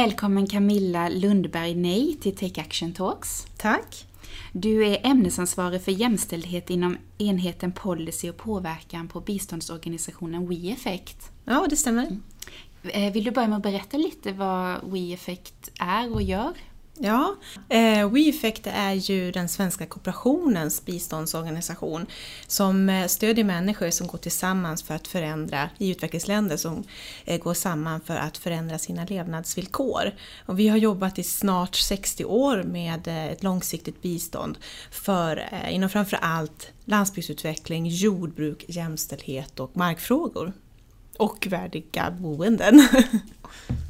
Välkommen Camilla Lundberg Nej till Take Action Talks. Tack. Du är ämnesansvarig för jämställdhet inom enheten policy och påverkan på biståndsorganisationen WeEffect. Ja, det stämmer. Eh, Vill du börja med att berätta lite vad WeEffect är och gör? Ja, eh, WeEffect är ju den svenska kooperationens biståndsorganisation som eh, stödjer människor som går tillsammans för att förändra, i utvecklingsländer som eh, går samman för att förändra sina levnadsvillkor. Och vi har jobbat i snart 60 år med eh, ett långsiktigt bistånd för, eh, inom framför allt landsbygdsutveckling, jordbruk, jämställdhet och markfrågor. Och värdiga boenden.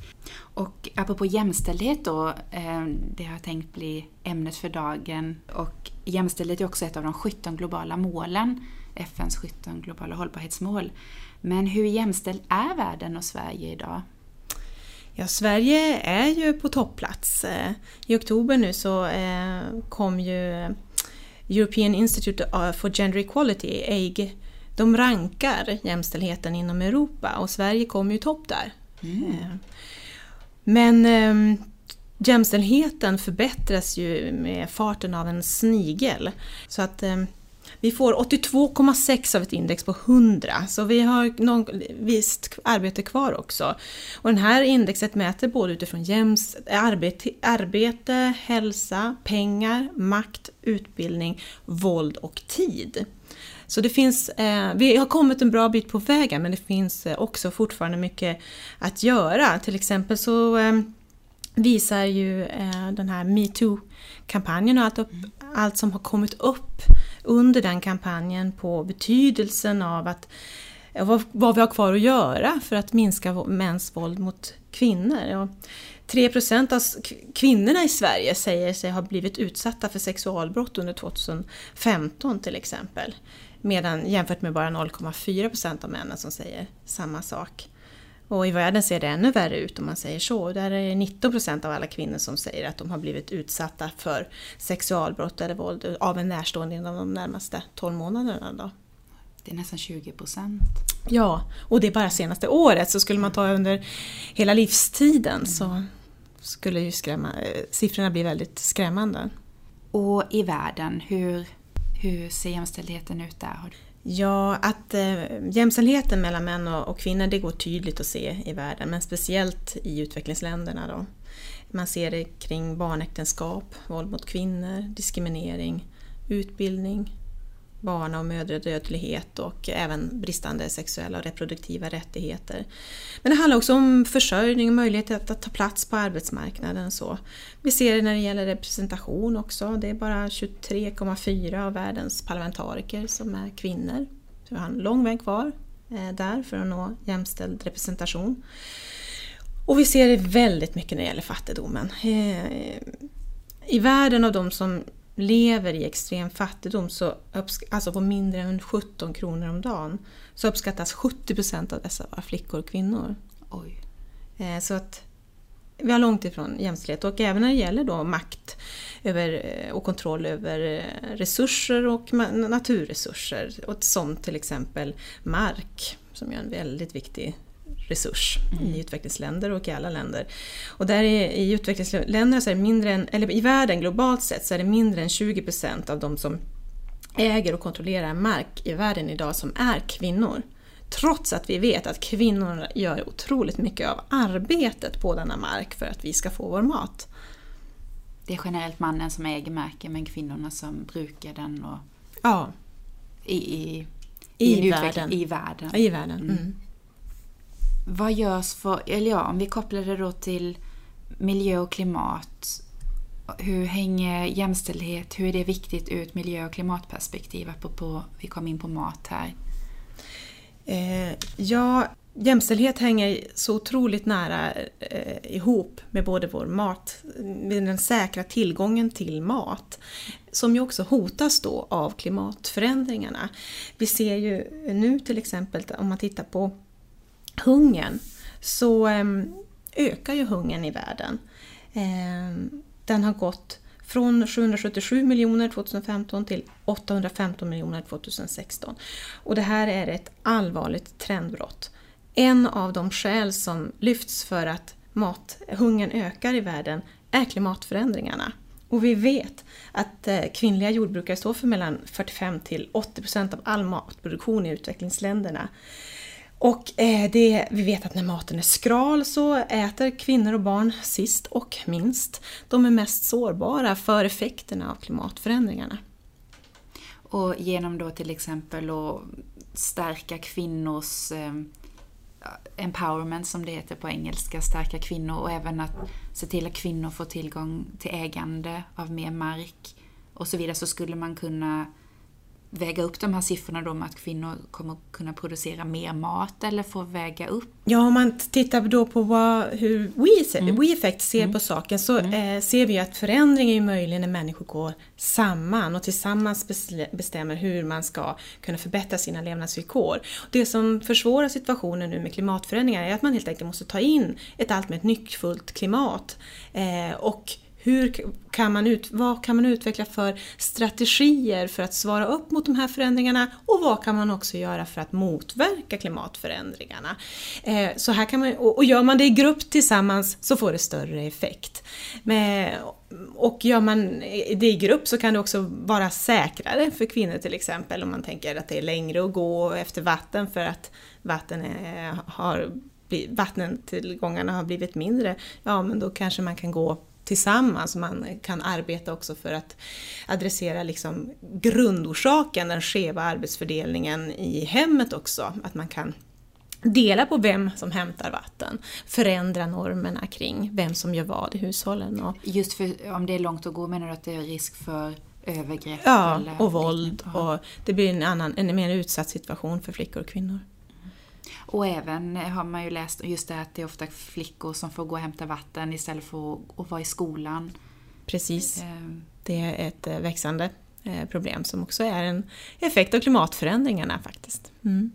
Och apropå jämställdhet då, eh, det har tänkt bli ämnet för dagen. Och jämställdhet är också ett av de 17 globala målen, FNs 17 globala hållbarhetsmål. Men hur jämställd är världen och Sverige idag? Ja, Sverige är ju på topplats. Eh, I oktober nu så eh, kom ju European Institute for Gender Equality, EIG, de rankar jämställdheten inom Europa och Sverige kom ju topp där. Mm. Men eh, jämställdheten förbättras ju med farten av en snigel. Så att eh, vi får 82,6 av ett index på 100, så vi har någon, visst arbete kvar också. Och det här indexet mäter både utifrån jäms, arbete, arbete, hälsa, pengar, makt, utbildning, våld och tid. Så det finns, eh, vi har kommit en bra bit på vägen men det finns eh, också fortfarande mycket att göra. Till exempel så eh, visar ju eh, den här metoo-kampanjen och allt, upp, allt som har kommit upp under den kampanjen på betydelsen av att eh, vad, vad vi har kvar att göra för att minska mäns våld mot kvinnor. Och 3 av kvinnorna i Sverige säger sig ha blivit utsatta för sexualbrott under 2015 till exempel. Medan jämfört med bara 0,4% av männen som säger samma sak. Och i världen ser det ännu värre ut om man säger så. Där är det 19 av alla kvinnor som säger att de har blivit utsatta för sexualbrott eller våld av en närstående inom de närmaste 12 månaderna. Då. Det är nästan 20 procent. Ja, och det är bara senaste året. Så skulle man ta under hela livstiden mm. så skulle ju skrämma, eh, siffrorna bli väldigt skrämmande. Och i världen, hur hur ser jämställdheten ut där? Ja, att eh, jämställdheten mellan män och, och, kvinnor det går tydligt att se i världen, men speciellt i utvecklingsländerna. Då. Man ser det kring barnäktenskap, våld mot kvinnor, diskriminering, utbildning, barna och mödradödlighet och även bristande sexuella och reproduktiva rättigheter. Men det handlar också om försörjning och möjlighet att ta plats på arbetsmarknaden. Så. Vi ser det när det gäller representation också. Det är bara 23,4 av världens parlamentariker som är kvinnor. Så vi har en lång väg kvar eh, där för att nå jämställd representation. Och vi ser det väldigt mycket när det gäller fattigdomen. Eh, I världen av de som lever i extrem fattigdom, så alltså på mindre än 17 kronor om dagen, så uppskattas 70 procent av dessa vara flickor och kvinnor. Oj. Eh, så att vi har långt ifrån jämställdhet och även när det gäller då makt över, eh, och kontroll över eh, resurser och naturresurser, som till exempel mark, som är en väldigt viktig resurs mm. i utvecklingsländer och i alla länder. Och där är, i utvecklingsländerna så är det mindre än, eller i världen globalt sett så är det mindre än 20% av de som äger och kontrollerar mark i världen idag som är kvinnor. Trots att vi vet att kvinnorna gör otroligt mycket av arbetet på denna mark för att vi ska få vår mat. Det är generellt mannen som äger marken men kvinnorna som brukar den och ja. i, i, i, i världen. I världen. I världen. Mm. Mm. Vad görs för, eller ja, om vi kopplar det då till miljö och klimat. Hur hänger jämställdhet, hur är det viktigt ur ett miljö och klimatperspektiv? Apropå, vi kom in på mat här. Eh, ja, jämställdhet hänger så otroligt nära eh, ihop med både vår mat, med den säkra tillgången till mat, som ju också hotas då av klimatförändringarna. Vi ser ju nu till exempel om man tittar på hungern så ehm, ökar ju hungern i världen. Ehm, den har gått från 777 miljoner 2015 till 815 miljoner 2016. Och det här är ett allvarligt trendbrott. En av de skäl som lyfts för att mathungern ökar i världen är klimatförändringarna. Och vi vet att eh, kvinnliga jordbrukare står för mellan 45 till 80 procent av all matproduktion i utvecklingsländerna. Och eh, det, vi vet att när maten är skral så äter kvinnor och barn sist och minst. De är mest sårbara för effekterna av klimatförändringarna. Och genom då till exempel att stärka kvinnors eh, empowerment som det heter på engelska, stärka kvinnor och även att se till att kvinnor får tillgång till ägande av mer mark och så vidare så skulle man kunna väga upp de här siffrorna då med att kvinnor kommer kunna producera mer mat eller få väga upp? Ja, om man tittar då på vad, hur We, mm. We Effect ser mm. på saken så mm. eh, ser vi att förändring är möjlig när människor går samman och tillsammans bestämmer hur man ska kunna förbättra sina levnadsvillkor. Det som försvårar situationen nu med klimatförändringar är att man helt enkelt måste ta in ett allt mer nyckfullt klimat eh, och hur kan man ut, vad kan man utveckla för strategier för att svara upp mot de här förändringarna och vad kan man också göra för att motverka klimatförändringarna? Eh, så här kan man, och gör man det i grupp tillsammans så får det större effekt. Men, och gör man det i grupp så kan det också vara säkrare för kvinnor till exempel om man tänker att det är längre att gå efter vatten för att vatten är, har vattentillgångarna har blivit mindre, ja men då kanske man kan gå tillsammans. Man kan arbeta också för att adressera liksom grundorsaken, den skeva arbetsfördelningen i hemmet också. Att man kan dela på vem som hämtar vatten, förändra normerna kring vem som gör vad i hushållen. Och Just för om det är långt att gå menar du att det är risk för övergrepp? Ja, och våld. Och det blir en, annan, en mer utsatt situation för flickor och kvinnor. Och även har man ju läst just det att det är ofta flickor som får gå och hämta vatten istället för att vara i skolan. Precis. Ehm. Det är ett eh, växande eh, problem som också är en effekt av klimatförändringarna faktiskt. Mm.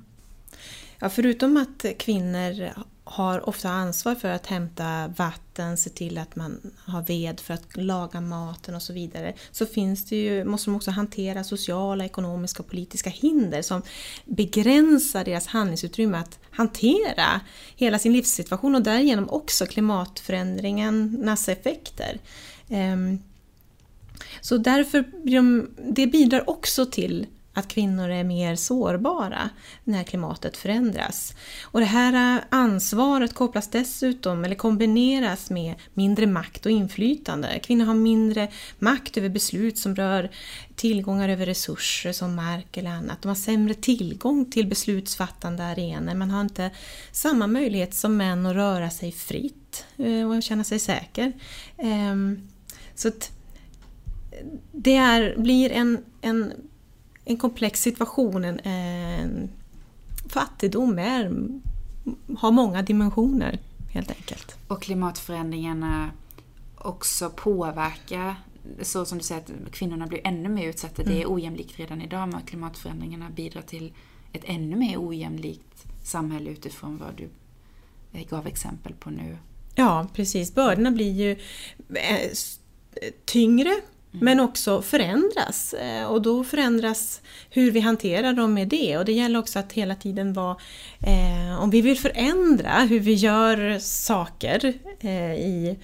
Ja, förutom att kvinnor har ofta ansvar för att hämta vatten, se till att man har ved för att laga maten och så vidare. Så finns det ju, måste de också hantera sociala, ekonomiska och politiska hinder som begränsar deras handlingsutrymme att hantera hela sin livssituation och därigenom också klimatförändringarnas effekter. Ehm, så därför, det bidrar också till att kvinnor är mer sårbara när klimatet förändras. Och det här eh, ansvaret kopplas dessutom, eller kombineras med mindre makt och inflytande. Kvinnor har mindre makt över beslut som rör tillgångar över resurser som mark eller annat. De har sämre tillgång till beslutsfattande arenor. Man har inte samma möjlighet som män att röra sig fritt eh, och känna sig säker. Ehm, så det är, blir en, en en komplex situation. En, en fattigdom är, har många dimensioner helt enkelt. Och klimatförändringarna också påverkar så som du säger att kvinnorna blir ännu mer utsatta. Mm. Det är mm. ojämlikt redan idag men klimatförändringarna bidrar till ett ännu mer ojämlikt samhälle utifrån vad du gav exempel på nu. Ja precis, bördorna blir ju eh, tyngre men också förändras. Eh, och då förändras hur vi hanterar dem med det. Och det gäller också att hela tiden vara... Eh, om vi vill förändra hur vi gör saker eh, i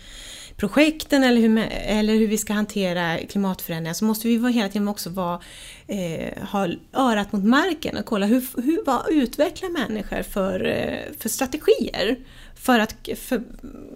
projekten eller hur, eller hur vi ska hantera klimatförändringar så måste vi hela tiden också vara, eh, ha örat mot marken och kolla hur, hur, vad utvecklar människor för, eh, för strategier för att för,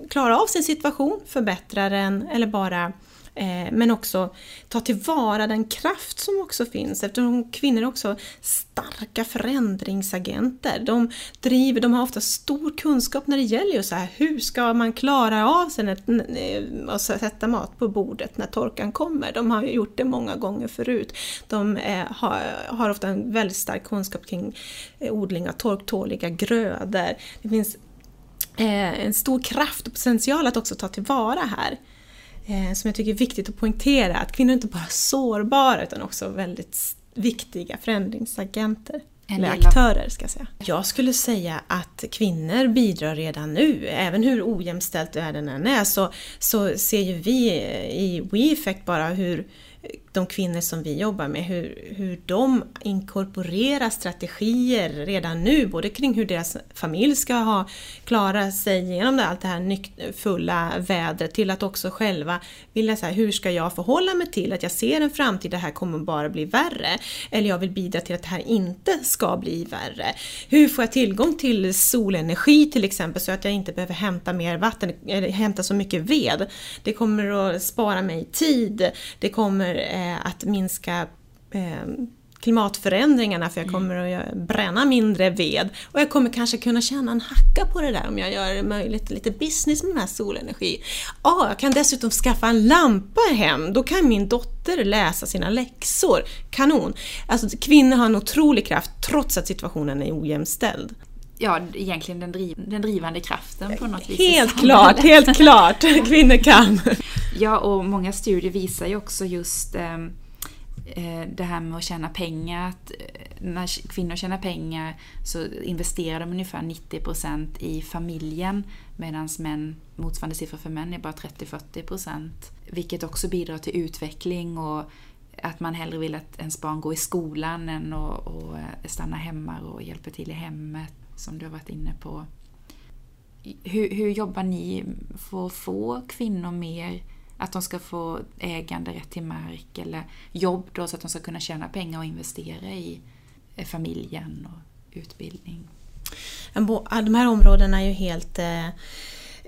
klara av sin situation, förbättra den eller bara Eh, men också ta tillvara den kraft som också finns eftersom kvinnor är också starka förändringsagenter. De, driver, de har ofta stor kunskap när det gäller så här, hur ska man klara av sig att eh, sätta mat på bordet när torkan kommer. De har gjort det många gånger förut. De eh, har, har ofta en väldigt stark kunskap kring odling av torktåliga grödor. Det finns en stor kraft och potential att också ta tillvara här som jag tycker är viktigt att poängtera, att kvinnor är inte bara sårbara utan också väldigt viktiga förändringsagenter. Eller aktörer ska jag säga. Jag skulle säga att kvinnor bidrar redan nu. Även hur ojämställt världen än är så, så ser ju vi i WeEffect bara hur de kvinnor som vi jobbar med, hur, hur de inkorporerar strategier redan nu, både kring hur deras familj ska ha, klara sig genom allt det här fulla vädret, till att också själva vilja säga hur ska jag förhålla mig till att jag ser en framtid där det här kommer bara bli värre, eller jag vill bidra till att det här inte ska bli värre. Hur får jag tillgång till solenergi till exempel så att jag inte behöver hämta mer vatten, eller hämta så mycket ved. Det kommer att spara mig tid, det kommer eh, att minska eh, klimatförändringarna för jag mm. kommer att bränna mindre ved och jag kommer kanske kunna tjäna en hacka på det där om jag gör det möjligt lite business med den här solenergi. Ja, jag kan dessutom skaffa en lampa hem, då kan min dotter läsa sina läxor. Kanon! Alltså kvinnor har en otrolig kraft trots att situationen är ojämställd ja, egentligen den, driv, den drivande kraften på något vis. Helt klart, helt klart! Kvinnor kan! Ja, och många studier visar ju också just ehm, eh, det här med att tjäna pengar. Att eh, när kvinnor tjänar pengar så investerar de ungefär 90% i familjen medan män, motsvarande siffror för män är bara 30-40%. Vilket också bidrar till utveckling och att man hellre vill att ens barn går i skolan än att och eh, stanna hemma och hjälper till i hemmet som du har varit inne på. Hur, hur jobbar ni för att få kvinnor mer att de ska få äganderätt till mark eller jobb då så att de ska kunna tjäna pengar och investera i eh, familjen och utbildning? De här områdena är ju helt eh,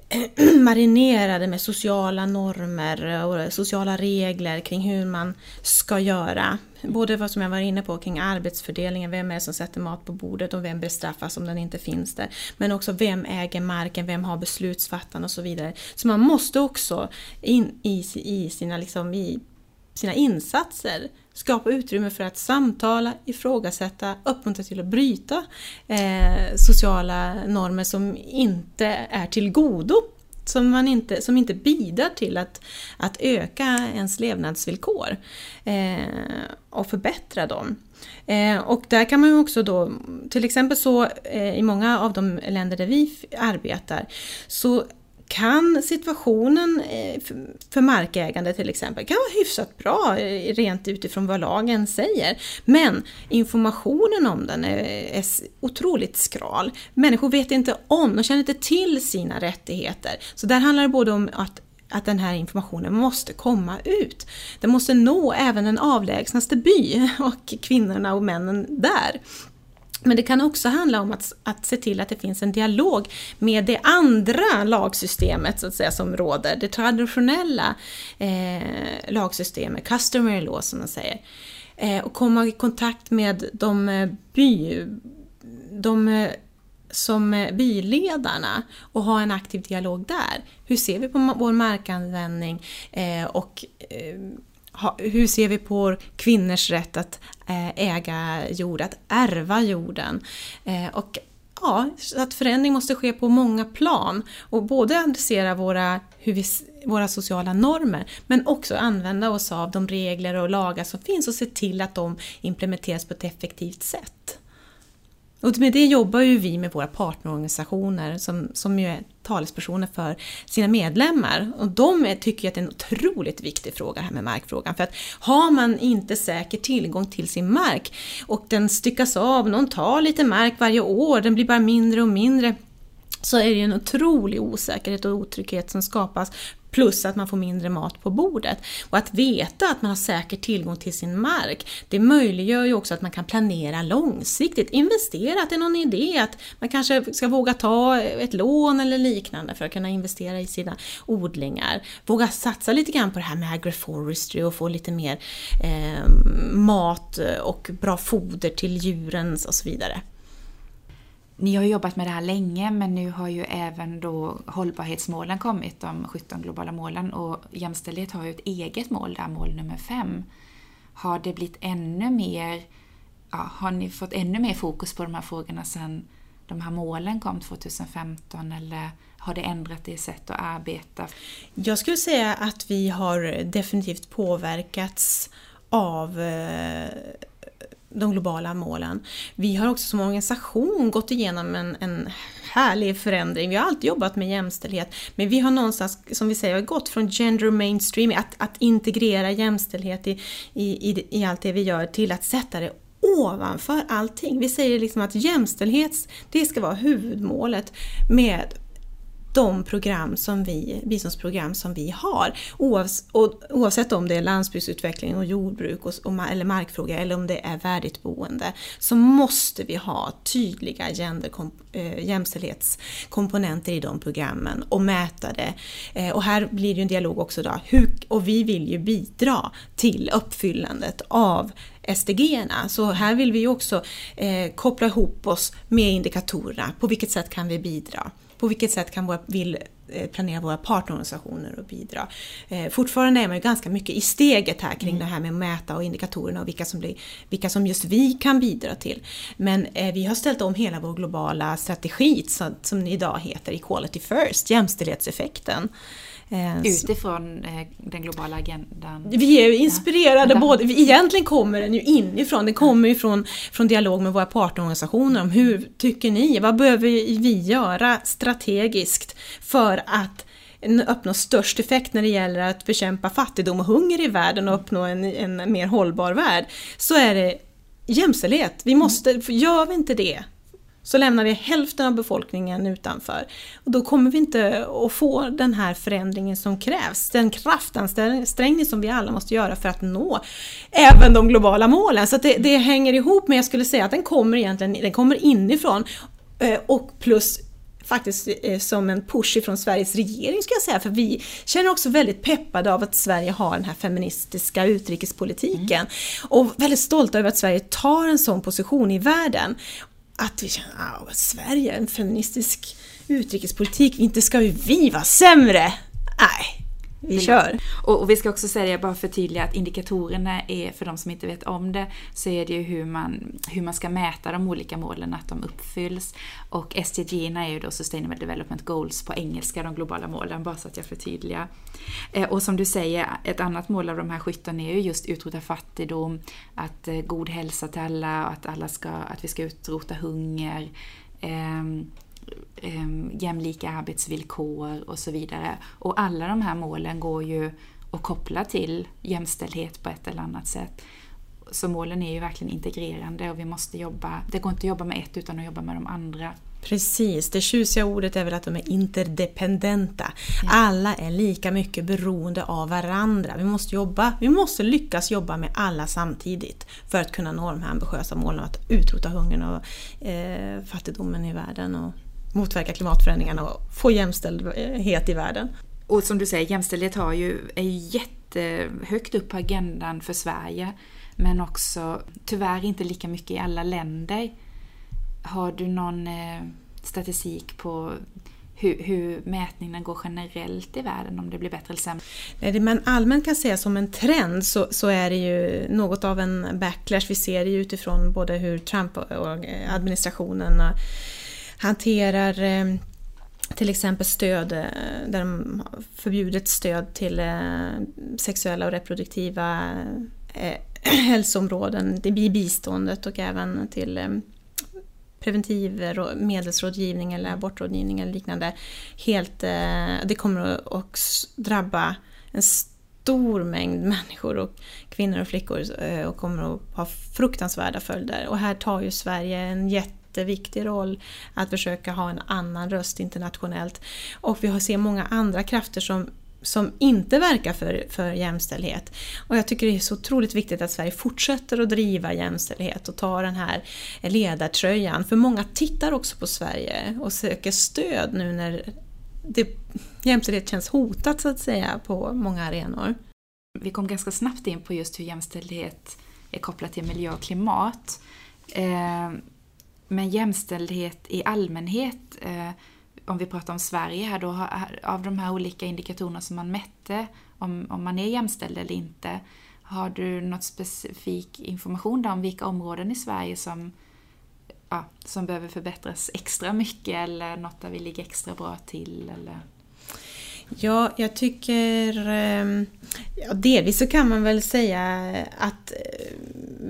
marinerade med sociala normer och sociala regler kring hur man ska göra. Både vad som jag var inne på kring arbetsfördelningen, vem är det som sätter mat på bordet och vem bestraffas om den inte finns där. Men också vem äger marken, vem har beslutsfattande och så vidare. Så man måste också in i, i, sina, liksom, i sina insatser skapa utrymme för att samtala, ifrågasätta, uppmuntra till att bryta eh, sociala normer som inte är till godo som, man inte, som inte bidrar till att, att öka ens levnadsvillkor eh, och förbättra dem. Eh, och där kan man ju också då, till exempel så eh, i många av de länder där vi arbetar, så kan situationen eh, för markägande till exempel kan vara hyfsat bra eh, rent utifrån vad lagen säger. Men informationen om den är otroligt skral. Människor vet inte om, de känner inte till sina rättigheter. Så där handlar det både om att att den här informationen måste komma ut. Den måste nå även den avlägsnaste by och kvinnorna och männen där. Men det kan också handla om att, att se till att det finns en dialog med det andra lagsystemet så att säga, som råder, det traditionella eh, lagsystemet, customary law som man säger. Eh, och komma i kontakt med de, eh, by, de eh, som eh, byledarna och ha en aktiv dialog där. Hur ser vi på vår markanvändning eh, och hur ser vi på kvinnors rätt att eh, äga jord, att ärva jorden? Eh, och ja, att förändring måste ske på många plan och både adressera våra, hur vi, våra sociala normer men också använda oss av de regler och lagar som finns och se till att de implementeras på ett effektivt sätt. Och med det jobbar ju vi med våra partnerorganisationer som, som ju är talespersoner för sina medlemmar. Och de tycker att det är en otroligt viktig fråga här med markfrågan. För att har man inte säker tillgång till sin mark och den styckas av, någon tar lite mark varje år, den blir bara mindre och mindre så är det en otrolig osäkerhet och otrygghet som skapas Plus att man får mindre mat på bordet. Och att veta att man har säker tillgång till sin mark, det möjliggör ju också att man kan planera långsiktigt, investera, att det är någon idé att man kanske ska våga ta ett lån eller liknande för att kunna investera i sina odlingar. Våga satsa lite grann på det här med agroforestry och få lite mer eh, mat och bra foder till djuren och så vidare. Ni har jobbat med det här länge men nu har ju även då hållbarhetsmålen kommit, de 17 globala målen och jämställdhet har ju ett eget mål där, mål nummer fem. Har det blivit ännu mer, ja, har ni fått ännu mer fokus på de här frågorna sedan de här målen kom 2015 eller har det ändrat ert sätt att arbeta? Jag skulle säga att vi har definitivt påverkats av eh, de globala målen. Vi har också som organisation gått igenom en, en härlig förändring. Vi har alltid jobbat med jämställdhet, men vi har någonstans, som vi säger, gått från gender mainstreaming, att, att integrera jämställdhet i, i, i, i allt det vi gör, till att sätta det ovanför allting. Vi säger liksom att jämställdhet, det ska vara huvudmålet med de program som vi, biståndsprogram som vi har. oavsett om det är landsbygdsutveckling och jordbruk och, eller markfråga eller om det är värdigt boende så måste vi ha tydliga gender, äh, jämställdhetskomponenter i de programmen och mäta det. Eh, och här blir det ju en dialog också då. Hur, och vi vill ju bidra till uppfyllandet av SDG-erna. Så här vill vi också eh, koppla ihop oss med indikatorerna. På vilket sätt kan vi bidra? På vilket sätt kan våra, vill eh, planera våra partnerorganisationer och bidra. Eh, fortfarande är man ju ganska mycket i steget här kring mm. det här med att mäta och indikatorerna och vilka som, blir, vilka som just vi kan bidra till. Men eh, vi har ställt om hela vår globala strategi som, som idag heter Equality First, jämställdhetseffekten. Eh, Utifrån eh, den globala agendan? Vi är inspirerade ja. både, egentligen kommer den ju inifrån, den kommer ju från, från dialog med våra partnerorganisationer om hur tycker ni, vad behöver vi göra strategiskt för att uppnå störst effekt när det gäller att bekämpa fattigdom och hunger i världen och uppnå en, en mer hållbar värld, så är det jämställdhet. Vi måste, gör vi inte det så lämnar vi hälften av befolkningen utanför. Och då kommer vi inte att få den här förändringen som krävs, den kraftansträngning som vi alla måste göra för att nå även de globala målen. Så det, det, hänger ihop, men jag skulle säga att den kommer egentligen den kommer inifrån eh, och plus faktiskt eh, som en push ifrån Sveriges regering ska jag säga, för vi känner också väldigt peppade av att Sverige har den här feministiska utrikespolitiken mm. och väldigt stolta över att Sverige tar en sån position i världen att vi känner ah, att Sverige, en feministisk utrikespolitik, inte ska ju vi vara sämre! Nej, vi kör! Och, och, vi ska också säga, bara förtydliga, att indikatorerna är, för de som inte vet om det, så är det ju hur man, hur man ska mäta de olika målen, att de uppfylls. Och SDG är ju då Sustainable Development Goals på engelska, de globala målen, bara så att jag förtydligar. Eh, och som du säger, ett annat mål av de här 17 är ju just utrota fattigdom, att eh, god hälsa till alla, att, alla ska, att vi ska utrota hunger, eh, jämlika arbetsvillkor och så vidare. Och alla de här målen går ju att koppla till jämställdhet på ett eller annat sätt. Så målen är ju verkligen integrerande och vi måste jobba, det går inte att jobba med ett utan att jobba med de andra. Precis, det tjusiga ordet är väl att de är interdependenta. Ja. Alla är lika mycket beroende av varandra. Vi måste, jobba, vi måste lyckas jobba med alla samtidigt för att kunna nå de här ambitiösa målen att utrota hungern och eh, fattigdomen i världen och motverka klimatförändringarna och få jämställdhet i världen. Och som du säger, jämställdhet har ju, är ju jättehögt upp på agendan för Sverige men också tyvärr inte lika mycket i alla länder. Har du någon eh, statistik på hur, hur mätningarna går generellt i världen, om det blir bättre eller sämre? Nej, det man allmänt kan säga som en trend så, så är det ju något av en backlash. Vi ser det ju utifrån både hur Trump-administrationen hanterar eh, till exempel stöd eh, där de förbjudit stöd till eh, sexuella och reproduktiva hälsoområden i biståndet och även till preventiv medelsrådgivning eller abortrådgivning eller liknande. Helt, det kommer att drabba en stor mängd människor och kvinnor och flickor och kommer att ha fruktansvärda följder. Och här tar ju Sverige en jätte jätteviktig roll att försöka ha en annan röst internationellt. Och vi ser många andra krafter som som inte verkar för, för jämställdhet. Och jag tycker det är så otroligt viktigt att Sverige fortsätter att driva jämställdhet och ta den här ledartröjan. För många tittar också på Sverige och söker stöd nu när det, jämställdhet känns hotat så att säga på många arenor. Vi kom ganska snabbt in på just hur jämställdhet är kopplat till miljö och klimat. Eh, men jämställdhet i allmänhet, eh, om vi pratar om Sverige här då, av de här olika indikatorerna som man mätte, om, om man är jämställd eller inte, har du något specifik information om vilka områden i Sverige som, ja, som behöver förbättras extra mycket eller något där vi ligger extra bra till? Eller? Ja, jag tycker... Eh, ja, delvis så kan man väl säga att eh,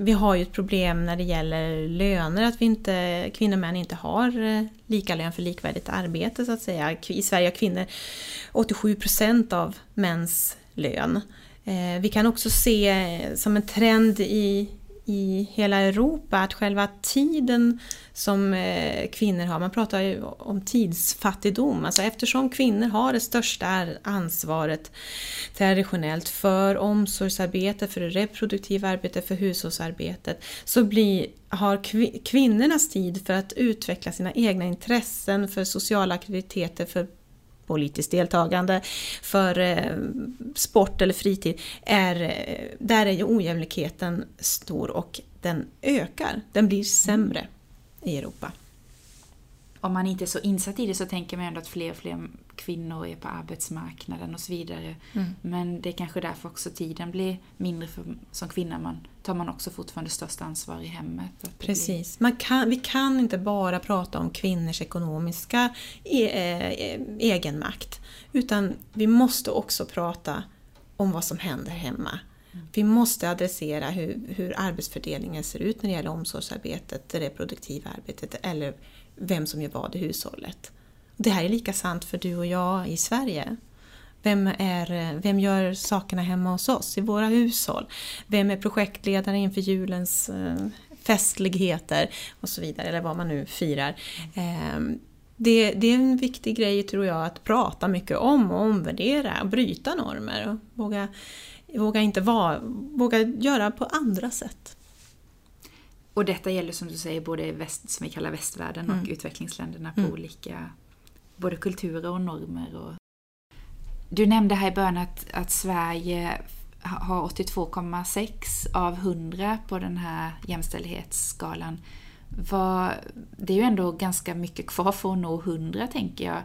vi har ju ett problem när det gäller löner, att vi inte, kvinnor och män inte har eh, lika lön för likvärdigt arbete så att säga. I Sverige har kvinnor 87 procent av mäns lön. Eh, vi kan också se eh, som en trend i i hela Europa att själva tiden som eh, kvinnor har, man pratar ju om tidsfattigdom, alltså eftersom kvinnor har det största ansvaret traditionellt för omsorgsarbete, för det reproduktiva arbetet, för hushållsarbetet, så blir, har kvinnornas tid för att utveckla sina egna intressen, för sociala aktiviteter, för politiskt deltagande, för eh, sport eller fritid, är, eh, där är ju ojämlikheten stor och den ökar. Den blir sämre i Europa. Om man inte är så insatt i det så tänker man ändå att fler och fler kvinnor är på arbetsmarknaden och så vidare. Mm. Men det är kanske därför också tiden blir mindre för, som kvinna. Man tar man också fortfarande störst ansvar i hemmet. Precis. Man kan, vi kan inte bara prata om kvinnors ekonomiska e e egenmakt. Utan vi måste också prata om vad som händer hemma. Mm. Vi måste adressera hur, hur arbetsfördelningen ser ut när det gäller omsorgsarbetet, det reproduktiva arbetet eller vem som gör vad i hushållet. Det här är lika sant för du och jag i Sverige. Vem, är, vem gör sakerna hemma hos oss i våra hushåll? Vem är projektledare inför julens eh, festligheter och så vidare, eller vad man nu firar. Ehm, det, det, är en viktig grej tror jag att prata mycket om och omvärdera och bryta normer. Och våga, våga, inte vara, våga göra på andra sätt. Och detta gäller som du säger både väst, som vi kallar västvärlden och mm. utvecklingsländerna på mm. olika både kulturer och normer. Och... Du nämnde här i början att, att Sverige har 82,6 av 100 på den här jämställdhetsskalan. Vad, det är ju ändå ganska mycket kvar för att nå 100 tänker jag.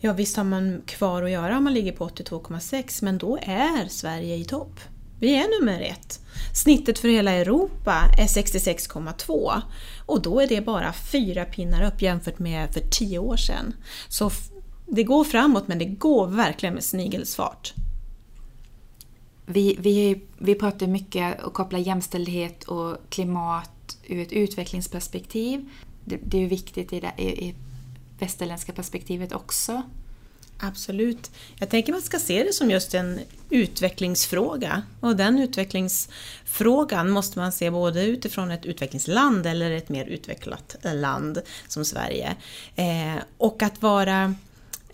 Ja visst har man kvar att göra om man ligger på 82,6 men då är Sverige i topp. Vi är nummer ett. Snittet för hela Europa är 66,2 och då är det bara fyra pinnar upp jämfört med för tio år sedan. Så det går framåt men det går verkligen med snigelsfart. Vi, vi, vi pratar mycket och kopplar jämställdhet och klimat ur ett utvecklingsperspektiv. Det, det är viktigt i det i, i västerländska perspektivet också. Absolut. Jag tänker man ska se det som just en utvecklingsfråga. Och den utvecklingsfrågan måste man se både utifrån ett utvecklingsland eller ett mer utvecklat land som Sverige. Eh, och att vara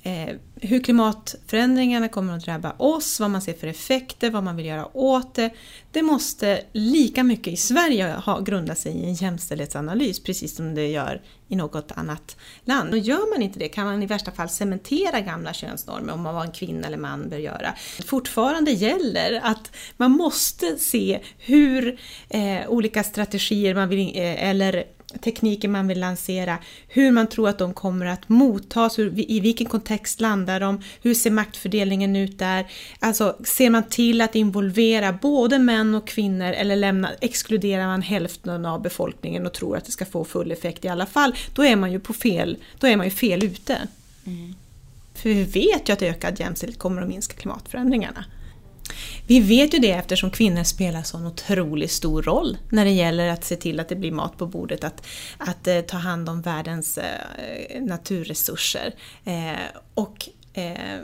eh, hur klimatförändringarna kommer att drabba oss, vad man ser för effekter, vad man vill göra åt det. Det måste lika mycket i Sverige ha, grunda sig i en jämställdhetsanalys, precis som det gör i något annat land. Och gör man inte det kan man i värsta fall cementera gamla könsnormer om vad en kvinna eller man bör göra. Fortfarande gäller att man måste se hur eh, olika strategier man vill, eh, eller tekniker man vill lansera, hur man tror att de kommer att mottas, hur, i vilken kontext landar de, hur ser maktfördelningen ut där? Alltså ser man till att involvera både män och kvinnor eller lämna, exkluderar man hälften av befolkningen och tror att det ska få full effekt i alla fall, då är man ju på fel, då är man ju fel ute. Mm. För vi vet ju att ökad jämställdhet kommer att minska klimatförändringarna. Vi vet ju det eftersom kvinnor spelar så en otroligt stor roll när det gäller att se till att det blir mat på bordet, att, att eh, ta hand om världens eh, naturresurser. Eh, och eh,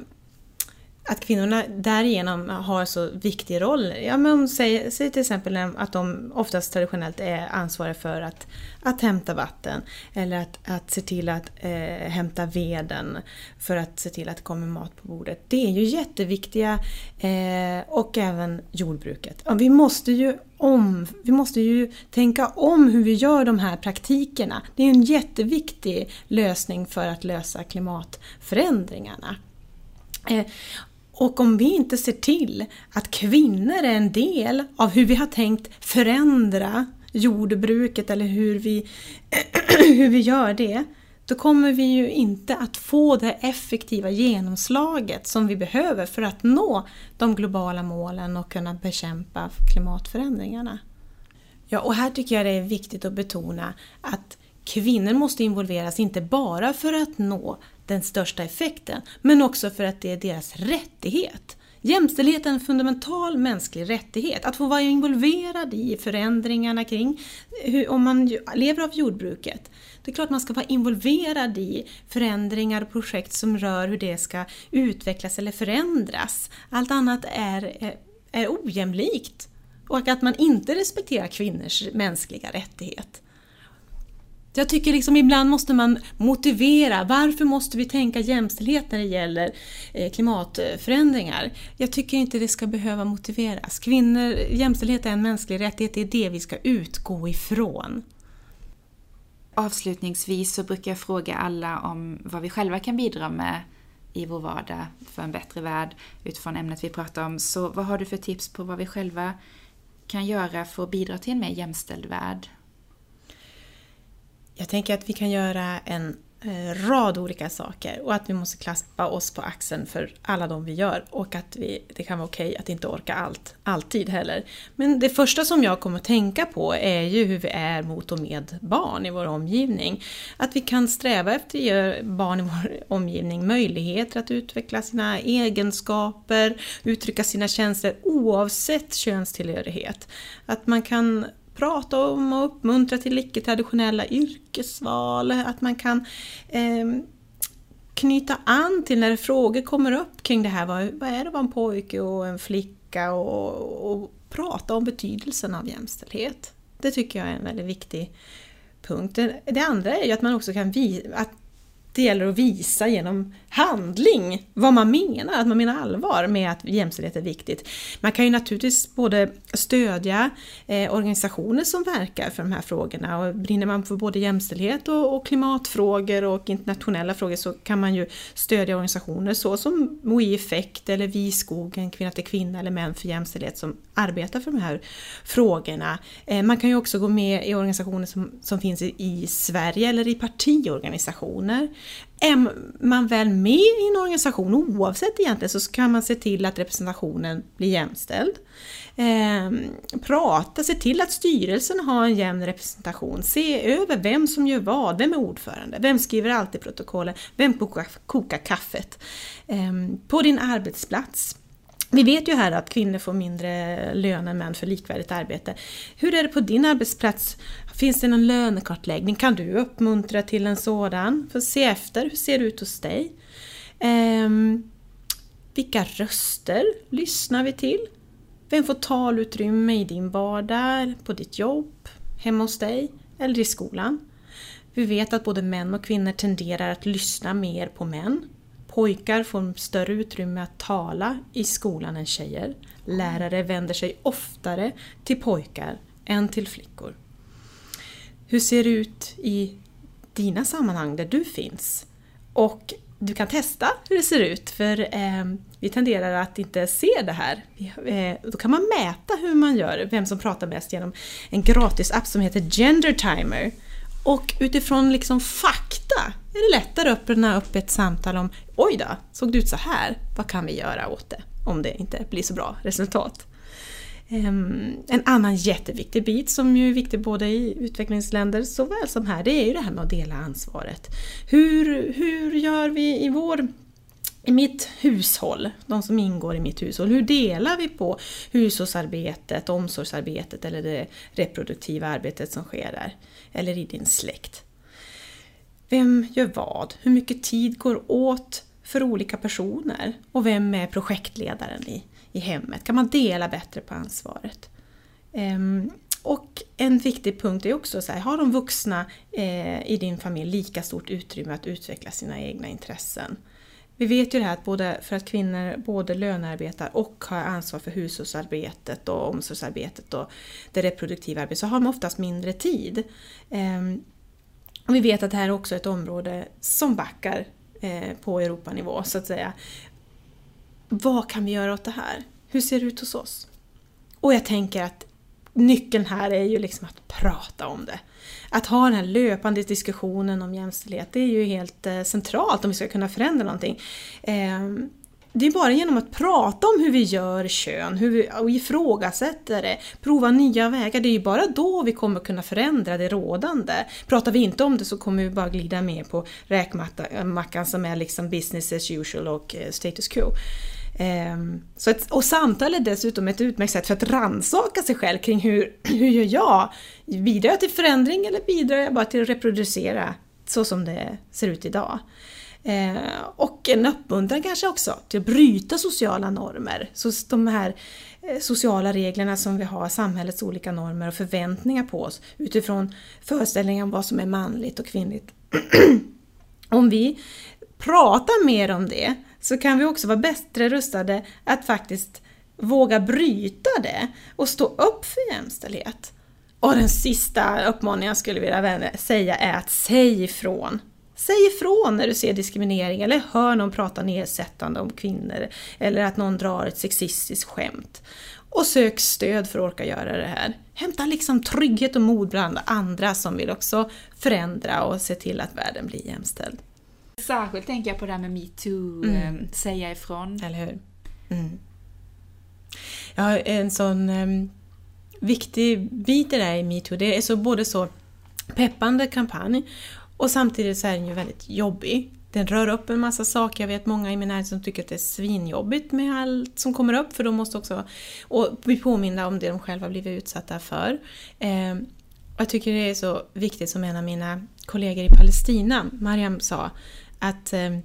att kvinnorna därigenom har så viktig roll. Ja, men om, säg, säg till exempel att de oftast traditionellt är ansvariga för att, att hämta vatten eller att, att se till att eh, hämta veden för att se till att det kommer mat på bordet. Det är ju jätteviktiga eh, och även jordbruket. Ja, vi, måste ju om, vi måste ju tänka om hur vi gör de här praktikerna. Det är en jätteviktig lösning för att lösa klimatförändringarna. Eh, och om vi inte ser till att kvinnor är en del av hur vi har tänkt förändra jordbruket eller hur vi, hur vi gör det, då kommer vi ju inte att få det effektiva genomslaget som vi behöver för att nå de globala målen och kunna bekämpa klimatförändringarna. Ja, och här tycker jag det är viktigt att betona att kvinnor måste involveras inte bara för att nå den största effekten, men också för att det är deras rättighet. Jämställdhet är en fundamental mänsklig rättighet. Att få vara involverad i förändringarna kring hur, om man lever av jordbruket. Det är klart man ska vara involverad i förändringar och projekt som rör hur det ska utvecklas eller förändras. Allt annat är, är, är ojämlikt. Och att man inte respekterar kvinnors mänskliga rättighet. Jag tycker liksom ibland måste man motivera, varför måste vi tänka jämställdhet när det gäller eh, klimatförändringar? Jag tycker inte det ska behöva motiveras. Kvinnor, jämställdhet är en mänsklig rättighet, det är det vi ska utgå ifrån. Avslutningsvis så brukar jag fråga alla om vad vi själva kan bidra med i vår vardag för en bättre värld utifrån ämnet vi pratar om. Så vad har du för tips på vad vi själva kan göra för att bidra till en mer jämställd värld? Jag tänker att vi kan göra en eh, rad olika saker och att vi måste klappa oss på axeln för alla de vi gör och att vi, det kan vara okej att inte orka allt, alltid heller. Men det första som jag kommer att tänka på är ju hur vi är mot och med barn i vår omgivning. Att vi kan sträva efter att ge barn i vår omgivning möjligheter att utveckla sina egenskaper, uttrycka sina känslor oavsett könstillhörighet. Att man kan prata om och uppmuntra till icke-traditionella yrkesval, att man kan eh, knyta an till när frågor kommer upp kring det här, vad, vad är det att vara en pojke och en flicka och, och prata om betydelsen av jämställdhet. Det tycker jag är en väldigt viktig punkt. Det, det andra är ju att man också kan visa, att det gäller att visa genom handling vad man menar, att man menar allvar med att jämställdhet är viktigt. Man kan ju naturligtvis både stödja eh, organisationer som verkar för de här frågorna och brinner man för både jämställdhet och, och, klimatfrågor och internationella frågor så kan man ju stödja organisationer så som MOI Effekt eller Vi skogen, Kvinna till kvinna eller Män för jämställdhet som arbetar för de här frågorna. Eh, man kan ju också gå med i organisationer som, som finns i, i Sverige eller i partiorganisationer. Är man väl med i en organisation, oavsett egentligen, så kan man se till att representationen blir jämställd. Eh, prata, se till att styrelsen har en jämn representation. Se över vem som gör vad, vem är ordförande, vem skriver alltid protokollen, vem kokar, kokar kaffet. Eh, på din arbetsplats. Vi vet ju här att kvinnor får mindre lön än män för likvärdigt arbete. Hur är det på din arbetsplats? Finns det någon lönekartläggning? Kan du uppmuntra till en sådan? För se efter, hur ser det ut hos dig? Um, vilka röster lyssnar vi till? Vem får talutrymme i din vardag, på ditt jobb, hemma hos dig eller i skolan? Vi vet att både män och kvinnor tenderar att lyssna mer på män. Pojkar får större utrymme att tala i skolan än tjejer. Lärare vänder sig oftare till pojkar än till flickor. Hur ser det ut i dina sammanhang där du finns? Och du kan testa hur det ser ut för eh, vi tenderar att inte se det här. Eh, då kan man mäta hur man gör, vem som pratar mest genom en gratis app som heter Gender Timer. Och utifrån liksom fakta är det lättare att öppna upp ett samtal om Oj då, såg det ut så här? Vad kan vi göra åt det? Om det inte blir så bra resultat. Ehm, en annan jätteviktig bit som ju är viktig både i utvecklingsländer såväl som här, det är ju det här med att dela ansvaret. Hur, hur gör vi i vår i mitt hushåll, de som ingår i mitt hushåll, hur delar vi på hushållsarbetet, omsorgsarbetet eller det reproduktiva arbetet som sker där? Eller i din släkt? Vem gör vad? Hur mycket tid går åt för olika personer? Och vem är projektledaren i, i hemmet? Kan man dela bättre på ansvaret? Ehm, och en viktig punkt är också så här, har de vuxna eh, i din familj lika stort utrymme att utveckla sina egna intressen? Vi vet ju det här att både, för att kvinnor både lönearbetar och har ansvar för hushållsarbetet och omsorgsarbetet och det reproduktiva arbetet så har de oftast mindre tid. Um, vi vet att det här är också ett område som backar eh, på Europanivå så att säga. Vad kan vi göra åt det här? Hur ser det ut hos oss? Och jag tänker att nyckeln här är ju liksom att prata om det. Att ha den här löpande diskussionen om jämställdhet, det är ju helt eh, centralt om vi ska kunna förändra någonting. Ehm, det är bara genom att prata om hur vi gör kön, hur vi och ifrågasätter det, prova nya vägar, det är ju bara då vi kommer kunna förändra det rådande. Pratar vi inte om det så kommer vi bara glida med på räkmackan eh, som är liksom business as usual och eh, status quo. Um, så att, och samtal är dessutom ett utmärkt sätt för att rannsaka sig själv kring hur, hur gör jag? Bidrar jag till förändring eller bidrar jag bara till att reproducera så som det ser ut idag? Eh, och en uppmuntran kanske också till att bryta sociala normer. Så de här eh, sociala reglerna som vi har, samhällets olika normer och förväntningar på oss utifrån föreställningar om vad som är manligt och kvinnligt. om vi pratar mer om det så kan vi också vara bättre rustade att faktiskt våga bryta det och stå upp för jämställdhet. Och den sista uppmaningen jag skulle vilja säga är att säg ifrån. Säg ifrån när du ser diskriminering eller hör någon prata nedsättande om kvinnor eller att någon drar ett sexistiskt skämt. Och sök stöd för att orka göra det här. Hämta liksom trygghet och mod bland andra som vill också förändra och se till att världen blir jämställd. Särskilt tänker jag på det här med metoo, mm. eh, säga ifrån. Eller hur? Mm. Ja, en sån um, viktig bit i det där i metoo, det är så både så peppande kampanj och samtidigt så är den ju väldigt jobbig. Den rör upp en massa saker. Jag vet många i min närhet som tycker att det är svinjobbigt med allt som kommer upp för de måste också och bli påminna om det de själva blivit utsatta för. Eh, jag tycker det är så viktigt som en av mina kollegor i Palestina, Mariam, sa att eh,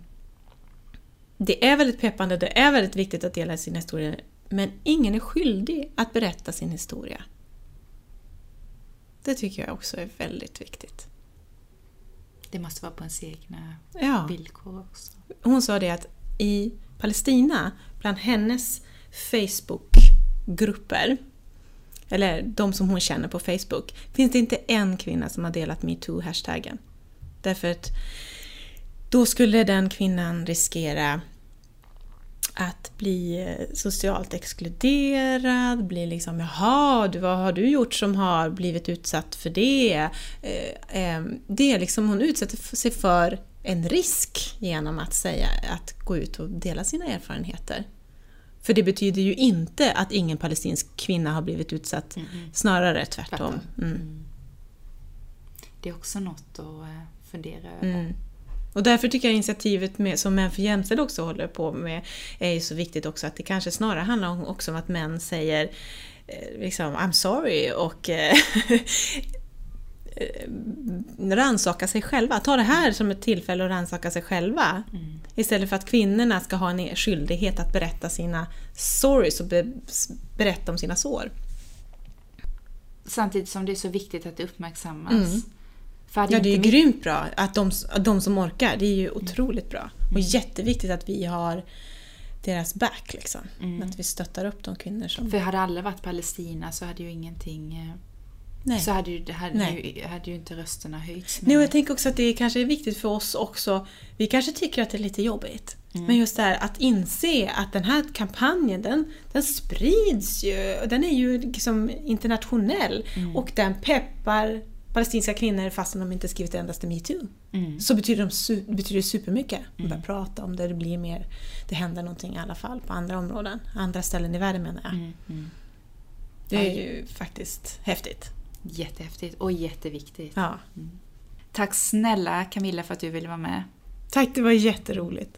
det är väldigt peppande, det är väldigt viktigt att dela sin historia men ingen är skyldig att berätta sin historia. Det tycker jag också är väldigt viktigt. Det måste vara på ens egna ja. villkor också. Hon sa det att i Palestina, bland hennes Facebookgrupper, eller de som hon känner på Facebook, finns det inte en kvinna som har delat metoo-hashtaggen. Därför att då skulle den kvinnan riskera att bli eh, socialt exkluderad, bli liksom ”jaha, vad har du gjort som har blivit utsatt för det?” eh, eh, Det är liksom, hon utsätter sig för en risk genom att säga att gå ut och dela sina erfarenheter. För det betyder ju inte att ingen palestinsk kvinna har blivit utsatt, mm. snarare tvärtom. Mm. mm. Det är också något att fundera över. Mm. Och därför tycker jag initiativet med, som Män för jämställd också håller på med är ju så viktigt också att det kanske snarare handlar om, också om att män säger eh, liksom I'm sorry och eh, rannsaka sig själva. Ta det här som ett tillfälle att rannsaka sig själva. Mm. Istället för att kvinnorna ska ha en skyldighet att berätta sina stories och be, berätta om sina sår. Samtidigt som det är så viktigt att det uppmärksammas. Mm. Ja, det är ju grymt bra att de, de som orkar. Det är ju otroligt bra. Och mm. jätteviktigt att vi har deras back. Liksom. Mm. Att vi stöttar upp de kvinnor som... För hade alla varit Palestina så hade ju ingenting... Eh, Nej. Så hade ju, hade, Nej. Ju, hade ju inte rösterna höjts. Nej, och jag tänker också att det kanske är viktigt för oss också. Vi kanske tycker att det är lite jobbigt. Mm. Men just det här att inse att den här kampanjen den, den sprids ju. Den är ju liksom internationell. Mm. Och den peppar palestinska kvinnor fastän de inte skrivit endaste metoo. Mm. Så betyder, de, betyder det supermycket. Mm. Börja prata om det, det blir mer, det händer någonting i alla fall på andra områden. Andra ställen i världen menar jag. Mm. mm. Det är ju faktiskt häftigt. Jättehäftigt och jätteviktigt. Ja. Mm. Tack snälla Camilla för att du ville vara med. Tack, det var jätteroligt.